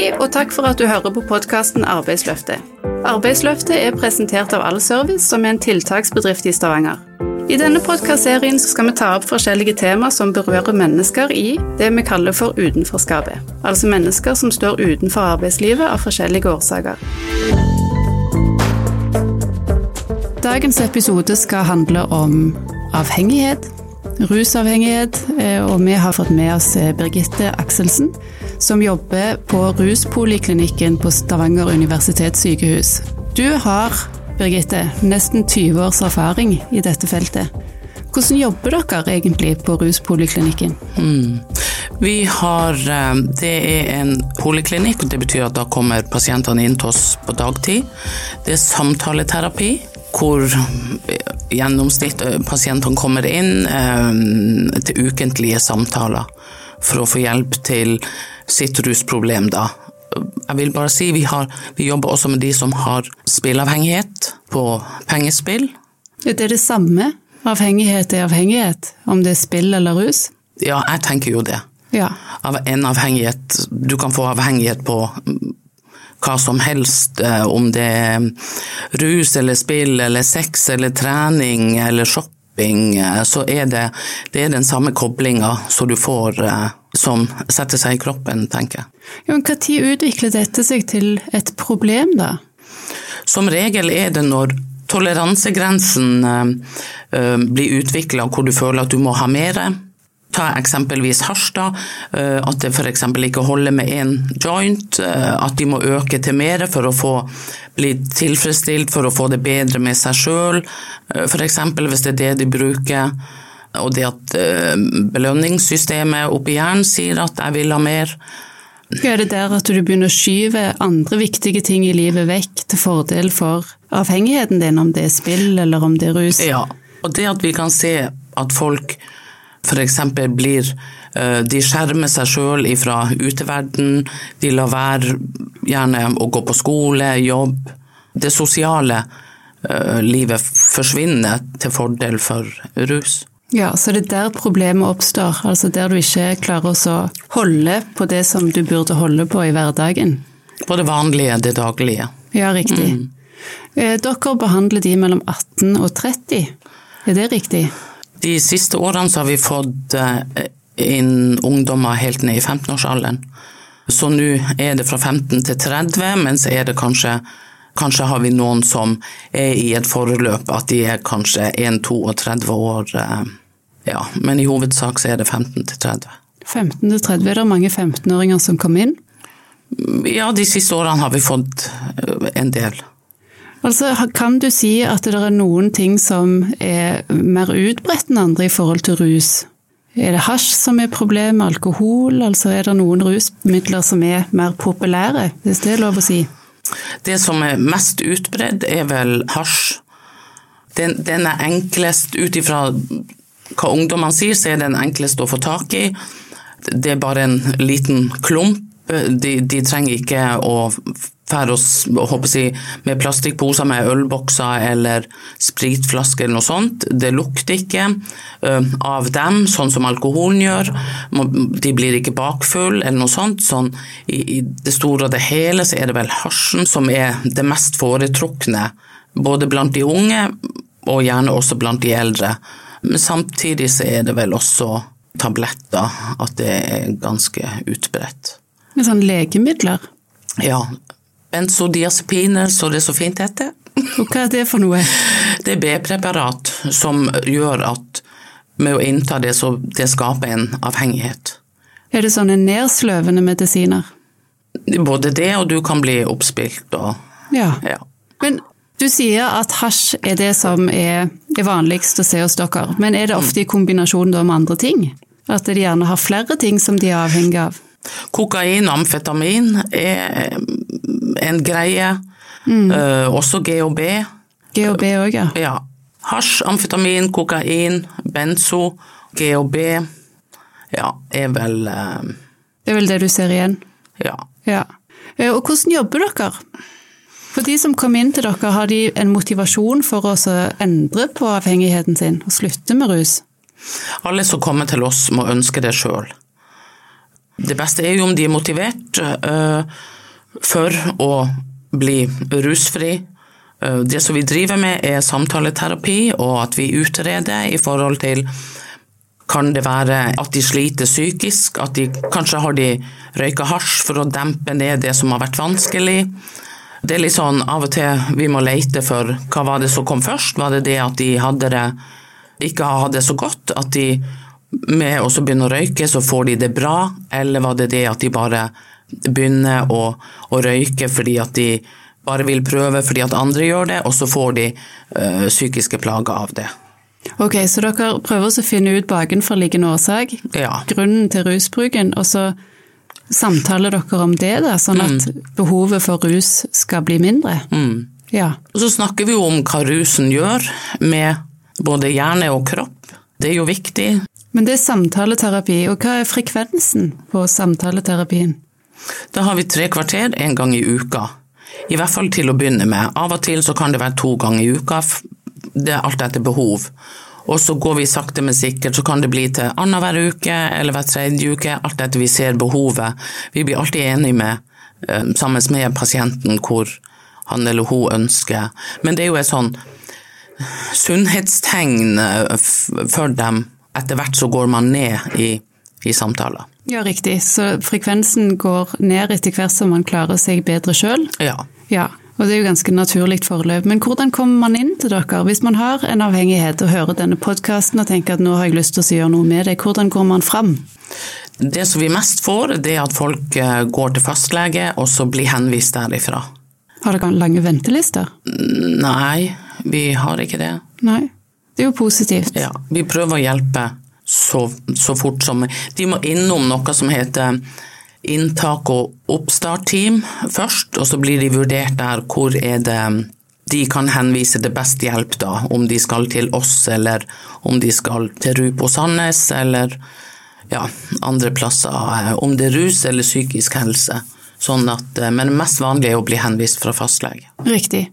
Hei, og takk for at du hører på podkasten Arbeidsløftet. Arbeidsløftet er presentert av Allservice, som er en tiltaksbedrift i Stavanger. I denne podkastserien skal vi ta opp forskjellige tema som berører mennesker i det vi kaller for utenforskapet. Altså mennesker som står utenfor arbeidslivet av forskjellige årsaker. Dagens episode skal handle om avhengighet, rusavhengighet, eh, og vi har fått med oss eh, Birgitte Akselsen som jobber på ruspoliklinikken på Stavanger universitetssykehus. Du har, Birgitte, nesten 20 års erfaring i dette feltet. Hvordan jobber dere egentlig på ruspoliklinikken? Mm. Vi har, eh, Det er en poliklinikk, og det betyr at da kommer pasientene inn til oss på dagtid. Det er samtaleterapi, hvor gjennomsnitt pasientene kommer inn til ukentlige samtaler for å få hjelp til sitt rusproblem, da. Jeg vil bare si vi, har, vi jobber også med de som har spillavhengighet på pengespill. Er det det samme? Avhengighet er avhengighet, om det er spill eller rus? Ja, jeg tenker jo det. Ja. Av en avhengighet Du kan få avhengighet på hva som helst, eh, om det er rus eller spill eller sex eller trening eller shopping eh, så er det, det er den samme koblinga som du får eh, som setter seg i kroppen, tenker jeg. Ja, men Når utvikler dette seg til et problem, da? Som regel er det når toleransegrensen blir utvikla hvor du føler at du må ha mer Ta eksempelvis Harstad, eh, at det f.eks. ikke holder med én joint, eh, at de må øke til mer for å få bli tilfredsstilt, for å få det bedre med seg sjøl, eh, f.eks. hvis det er det de bruker. Og det at belønningssystemet oppi hjernen sier at 'jeg vil ha mer'. Er det der at du begynner å skyve andre viktige ting i livet vekk til fordel for avhengigheten din, om det er spill eller om det er rus? Ja, og det at vi kan se at folk f.eks. blir eh, De skjermer seg sjøl fra uteverden, de lar være gjerne å gå på skole, jobb. Det sosiale eh, livet forsvinner til fordel for rus. Ja, så det er der problemet oppstår, altså der du ikke klarer å holde på det som du burde holde på i hverdagen. På det vanlige, det daglige. Ja, riktig. Mm. Eh, dere behandler de mellom 18 og 30, er det riktig? De siste årene så har vi fått eh, inn ungdommer helt ned i 15-årsalderen. Så nå er det fra 15 til 30, men så er det kanskje Kanskje har vi noen som er i et forløp, at de er kanskje 1-32 år. Eh, ja, men i hovedsak så er det 15 til 30. 15 til 30, Er det mange 15-åringer som kommer inn? Ja, de siste årene har vi fått eh, en del. Altså, Kan du si at det er noen ting som er mer utbredt enn andre i forhold til rus? Er det hasj som er problemet, alkohol? Altså er det noen rusmidler som er mer populære, hvis det er lov å si? Det som er mest utbredt, er vel hasj. Den, den er enklest, ut ifra hva ungdommene sier, så er den enklest å få tak i. Det er bare en liten klump. De, de trenger ikke å fær håper jeg, med plastikkposer med ølbokser eller spritflasker eller noe sånt. Det lukter ikke av dem, sånn som alkoholen gjør. De blir ikke bakfull eller noe sånt. Sånn, i, det store og det hele så er det vel hasjen som er det mest foretrukne, både blant de unge og gjerne også blant de eldre. Men samtidig så er det vel også tabletter, at det er ganske utbredt. Med sånn legemidler? Ja, benzodiazepiner, så det så fint heter. Og hva er det for noe? Det er B-preparat som gjør at med å innta det, så det skaper en avhengighet. Er det sånne nedsløvende medisiner? Både det, og du kan bli oppspilt og ja. ja. Men du sier at hasj er det som er, er vanligst å se hos dere, men er det ofte i kombinasjon med andre ting? At de gjerne har flere ting som de er avhengig av? Kokain og amfetamin er en greie. Mm. Uh, også GHB. GHB òg, ja. ja. Hasj, amfetamin, kokain, benzo, GHB ja, er vel uh, Det er vel det du ser igjen? Ja. ja. Og hvordan jobber dere? For de som kommer inn til dere, har de en motivasjon for å endre på avhengigheten sin og slutte med rus? Alle som kommer til oss må ønske det sjøl. Det beste er jo om de er motivert uh, for å bli rusfri. Uh, det som vi driver med er samtaleterapi, og at vi utreder i forhold til kan det være at de sliter psykisk, at de kanskje har de røyka hasj for å dempe ned det som har vært vanskelig. Det er litt sånn av og til vi må lete for hva var det som kom først. Var det det at de hadde det, ikke hadde det så godt, at de med å begynne å røyke så får de det bra, eller var det det at de bare begynner å, å røyke fordi at de bare vil prøve fordi at andre gjør det, og så får de ø, psykiske plager av det. Ok, Så dere prøver å finne ut bakenforliggende årsak, ja. grunnen til rusbruken, og så samtaler dere om det, da, sånn at mm. behovet for rus skal bli mindre? Mm. Ja. Og så snakker vi jo om hva rusen gjør med både hjerne og kropp. Det er jo viktig. Men det er samtaleterapi, og hva er frekvensen på samtaleterapien? Da har vi tre kvarter en gang i uka. I hvert fall til å begynne med. Av og til så kan det være to ganger i uka. Det er alt etter behov og så går vi sakte, men sikkert, så kan det bli til annenhver uke eller hver tredje uke, alt etter vi ser behovet. Vi blir alltid enige med, eh, sammen med pasienten hvor han eller hun ønsker. Men det er jo et sånn sunnhetstegn eh, for dem. Etter hvert så går man ned i, i samtaler. Ja, riktig. Så frekvensen går ned etter hvert som man klarer seg bedre sjøl? Ja. ja. Og det er jo ganske naturlig forløp. Men hvordan kommer man inn til dere? Hvis man har en avhengighet og hører denne podkasten og tenker at nå har jeg lyst til å gjøre noe med det, hvordan går man fram? Det som vi mest får, det er at folk eh, går til fastlege og så blir henvist derifra. Har dere lange ventelister? Nei, vi har ikke det. Nei, Det er jo positivt. Ja, Vi prøver å hjelpe så, så fort som De må innom noe som heter inntak- og oppstartteam først, og så blir de vurdert der hvor er det de kan henvise til best hjelp, da, om de skal til oss, eller om de skal til Rupo Sandnes, eller ja, andre plasser. Om det er rus eller psykisk helse. Sånn at, men det mest vanlige er å bli henvist fra fastlege. Riktig.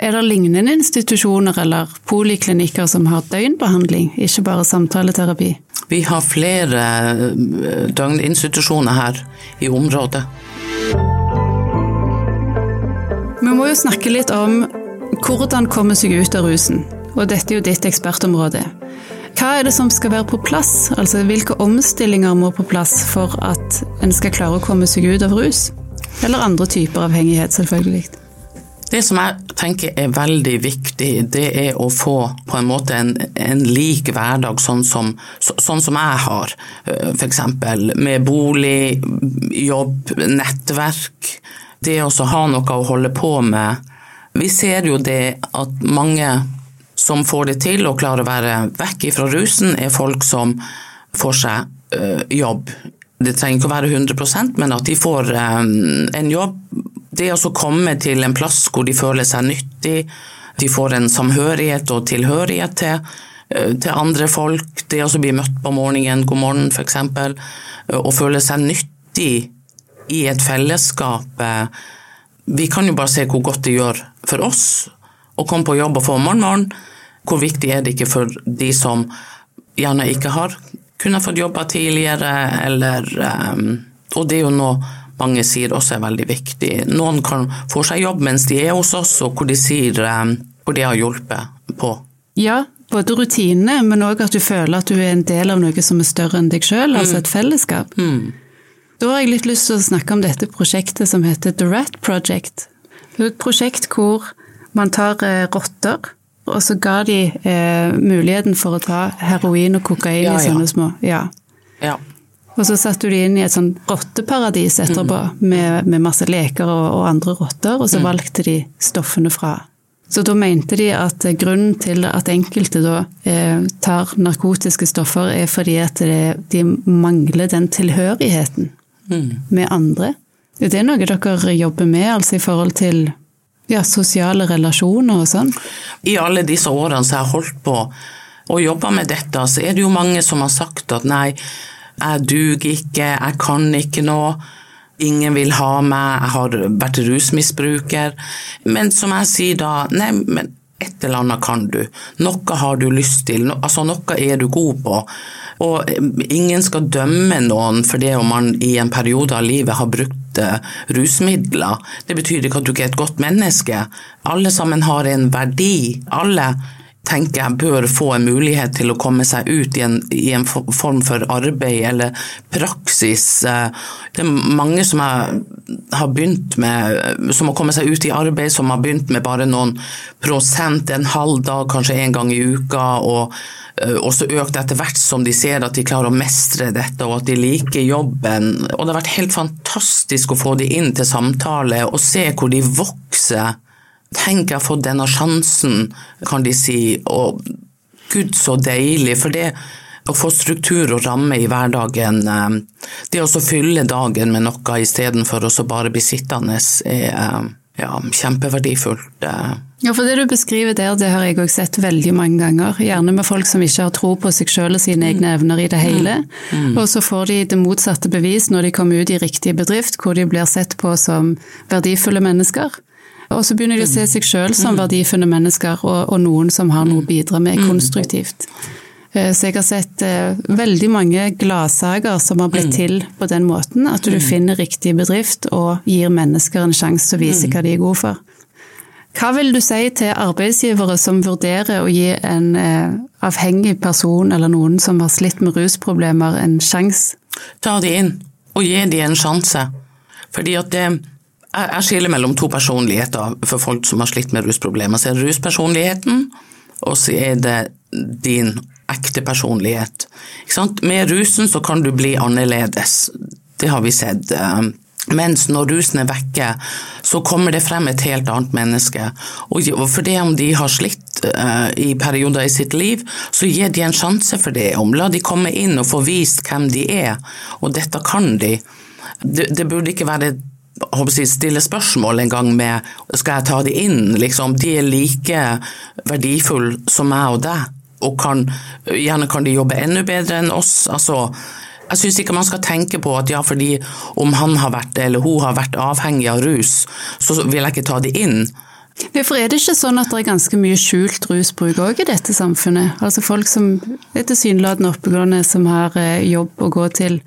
Er det lignende institusjoner eller poliklinikker som har døgnbehandling, ikke bare samtaleterapi? Vi har flere eh, døgninstitusjoner her i området. Vi må jo snakke litt om hvordan komme seg ut av rusen. Og dette er jo ditt ekspertområde. Hva er det som skal være på plass? Altså hvilke omstillinger må på plass for at en skal klare å komme seg ut av rus? Eller andre typer avhengighet, selvfølgelig. Det som jeg tenker er veldig viktig, det er å få på en måte en, en lik hverdag sånn som, så, sånn som jeg har. Eh, F.eks. med bolig, jobb, nettverk. Det å ha noe å holde på med. Vi ser jo det at mange som får det til og klarer å være vekk fra rusen, er folk som får seg ø, jobb. Det trenger ikke å være 100% men at de får ø, en jobb det å komme til en plass hvor de føler seg nyttig, de får en samhørighet og tilhørighet til, eh, til andre folk, det å bli møtt på morgenen, god morgen f.eks., eh, og føle seg nyttig i et fellesskap. Eh, vi kan jo bare se hvor godt det gjør for oss å komme på jobb og få morgenmorgen. Hvor viktig er det ikke for de som gjerne ikke har kunnet fått jobba tidligere, eller Og det er jo noe mange sier også er veldig viktig. Noen kan få seg jobb mens de er hos oss, og hvor de sier eh, hvor de har hjulpet på. Ja, både rutinene, men òg at du føler at du er en del av noe som er større enn deg sjøl, altså mm. et fellesskap. Mm. Da har jeg litt lyst til å snakke om dette prosjektet som heter The Rat Project. Det er et prosjekt hvor man tar eh, rotter, og så ga de eh, muligheten for å ta heroin og kokain ja, i sånne små ja. ja. Og så satte du de inn i et sånn rotteparadis etterpå, mm. med, med, masse leker og, og, andre rotter, og så mm. valgte de stoffene fra. Så da mente de at grunnen til at enkelte da eh, tar narkotiske stoffer, er fordi at det, de mangler den tilhørigheten mm. med andre. Det er noe dere jobber med, altså i forhold til ja, sosiale relasjoner og sånn? I alle disse årene som jeg har holdt på å jobbe med dette, så er det jo mange som har sagt at nei, jeg duger ikke, jeg kan ikke noe. Ingen vil ha meg, jeg har vært rusmisbruker. Men som jeg sier da, nei, men et eller annet kan du. Noe har du lyst til, altså noe er du god på. Og eh, ingen skal dømme noen for det om man i en periode av livet har brukt eh, rusmidler. Det betyr ikke at du ikke er et godt menneske. Alle sammen har en verdi. Alle tenker jeg bør få en mulighet til å komme seg ut i en, i en form for arbeid eller praksis. Eh, det er mange som har, begynt med, som har kommet seg ut i arbeid, som har begynt med bare noen prosent, en halv dag, kanskje en gang i uka. og eh, også økt etter hvert som de ser at de klarer å mestre dette og at de liker jobben. Og det har vært helt fantastisk å få de inn til samtale og se hvor de vokser Tenk, jeg har fått denne sjansen, kan de si. Og gud, så deilig. For det å få struktur og ramme i hverdagen, eh, det å fylle dagen med noe istedenfor å bare bli sittende, er eh, ja, kjempeverdifullt. Eh. Ja, for det du beskriver der, det har jeg også sett veldig mange ganger. Gjerne med folk som ikke har tro på seg selv og sine egne evner i det hele. Mm. Og så får de det motsatte bevis når de kommer ut i riktig bedrift, hvor de blir sett på som verdifulle mennesker. Og så begynner de å se seg sjøl som mm. verdifulle mennesker, og, og, noen som har noe å bidra med mm. konstruktivt. Eh, så jeg har sett eh, veldig mange gladsaker som har blitt mm. til på den måten. At du finner riktig bedrift og gir mennesker en sjanse til å vise hva de er gode for. Hva vil du si til arbeidsgivere som vurderer å gi en eh, avhengig person eller noen som har slitt med rusproblemer, en sjanse? Ta de inn, og gi de en sjanse. Fordi at det, jeg skiller mellom to personligheter for folk som har slitt med rusproblemer. Så er det ruspersonligheten, og så er det din ekte personlighet. Med rusen så kan du bli annerledes. Det har vi sett. Eh, mens når rusen er vekke, så kommer det frem et helt annet menneske. Og for det om de har slitt uh, i perioder i sitt liv, så gir de en sjanse for det. Om la de komme inn og få vist hvem de er, og dette kan de. Det, det burde ikke være jeg, stille spørsmål en gang med skal jeg ta de inn, liksom. De er like verdifulle som meg og deg, og kan, gjerne kan de jobbe enda bedre enn oss. altså jeg syns ikke man skal tenke på at ja, fordi om han har vært eller hun har vært avhengig av rus, så vil jeg ikke ta det inn. Hvorfor er det ikke sånn at det er ganske mye skjult rusbruk òg i dette samfunnet? Altså folk som er tilsynelatende oppegående, som har eh, jobb å gå til,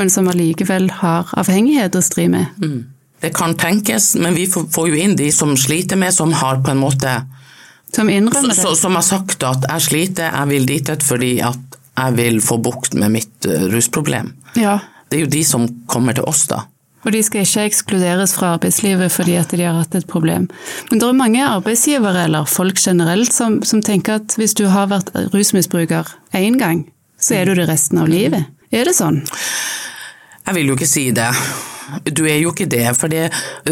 men som allikevel har avhengighet å stri med? Mm. Det kan tenkes, men vi får jo inn de som sliter med, som har på en måte Som innrømmer det? Som har sagt at jeg sliter, jeg vil dit fordi at jeg vil få bukt med mitt eh, rusproblem. Ja. Det er jo de som kommer til oss, da. Og de skal ikke ekskluderes fra arbeidslivet fordi at de har hatt et problem. Men det er mange arbeidsgivere, eller folk generelt, som, som tenker at hvis du har vært rusmisbruker én gang, så er du det resten av livet. Er det sånn? Jeg vil jo ikke si det. Du er jo ikke det, for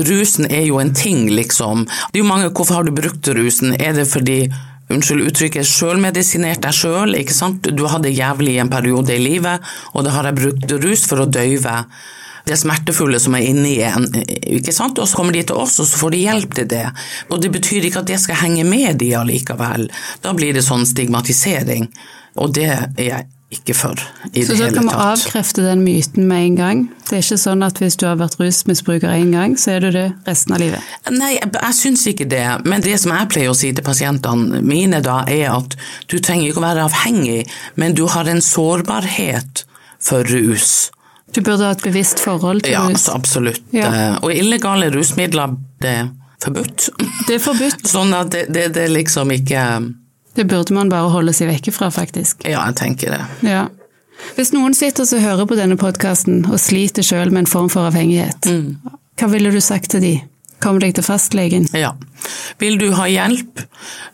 rusen er jo en ting, liksom. Det er jo mange, Hvorfor har du brukt rusen? Er det fordi unnskyld uttrykket, sjølmedisinert deg sjøl, ikke sant. Du hadde jævlig en periode i livet, og da har jeg brukt rus for å døyve det smertefulle som er inni en, ikke sant. Og så kommer de til oss, og så får de hjelp til det. Og det betyr ikke at det skal henge med de allikevel. Da blir det sånn stigmatisering, og det er jeg ikke for i så det hele tatt. Så kan vi avkrefte den myten med en gang? Det er ikke sånn at hvis du har vært rusmisbruker én gang, så er du det resten av livet? Nei, jeg, jeg syns ikke det. Men det som jeg pleier å si til pasientene mine da, er at du trenger ikke å være avhengig, men du har en sårbarhet for rus. Du burde ha et bevisst forhold til ja, rus? Ja, altså, absolutt. Ja. Eh, og illegale rusmidler, det er forbudt. Det er forbudt. sånn at det, det, det liksom ikke det burde man bare holde seg vekke fra, faktisk. Ja, jeg tenker det. Ja. Hvis noen sitter og hører på denne podkasten og sliter sjøl med en form for avhengighet, mm. hva ville du sagt til de? Kom deg til fastlegen. Ja. Vil du ha hjelp,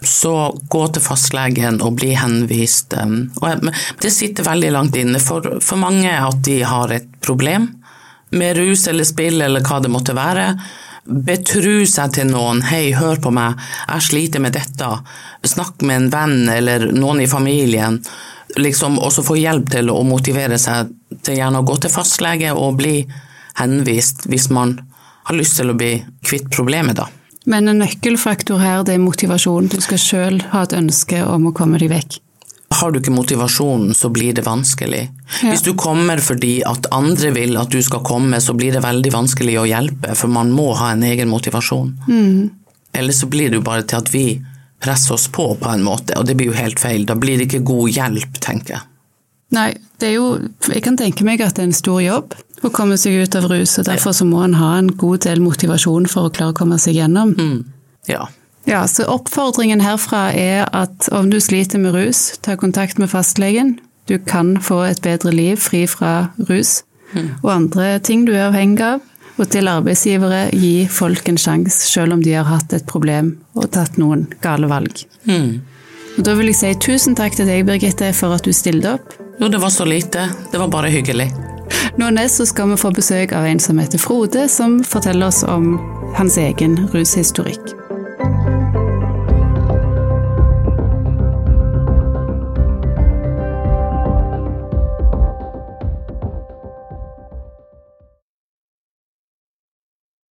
så gå til fastlegen og bli henvist. Og det sitter veldig langt inne for, for mange at de har et problem med rus eller spill eller hva det måtte være betru seg til noen 'hei, hør på meg, jeg sliter med dette', snakk med en venn eller noen i familien, liksom, og så få hjelp til å motivere seg til gjerne å gå til fastlege og bli henvist hvis man har lyst til å bli kvitt problemet, da. Men en nøkkelfaktor her, det er motivasjon. Du skal sjøl ha et ønske om å komme deg vekk. Har du ikke motivasjonen, så blir det vanskelig. Ja. Hvis du kommer fordi at andre vil at du skal komme, så blir det veldig vanskelig å hjelpe, for man må ha en egen motivasjon. Mm. Eller så blir det jo bare til at vi presser oss på på en måte, og det blir jo helt feil. Da blir det ikke god hjelp, tenker jeg. Nei, det er jo Jeg kan tenke meg at det er en stor jobb å komme seg ut av rus, og derfor så må en ha en god del motivasjon for å klare å komme seg gjennom. Mm. Ja. Ja, så oppfordringen herfra er at om du sliter med rus, ta kontakt med fastlegen. Du kan få et bedre liv fri fra rus og andre ting du er avhengig av. Og til arbeidsgivere, gi folk en sjanse, selv om de har hatt et problem og tatt noen gale valg. Mm. Og da vil jeg si tusen takk til deg, Birgitte, for at du stilte opp. Jo, det var så lite. Det var bare hyggelig. Nå nest så skal vi få besøk av en som heter Frode, som forteller oss om hans egen rushistorikk.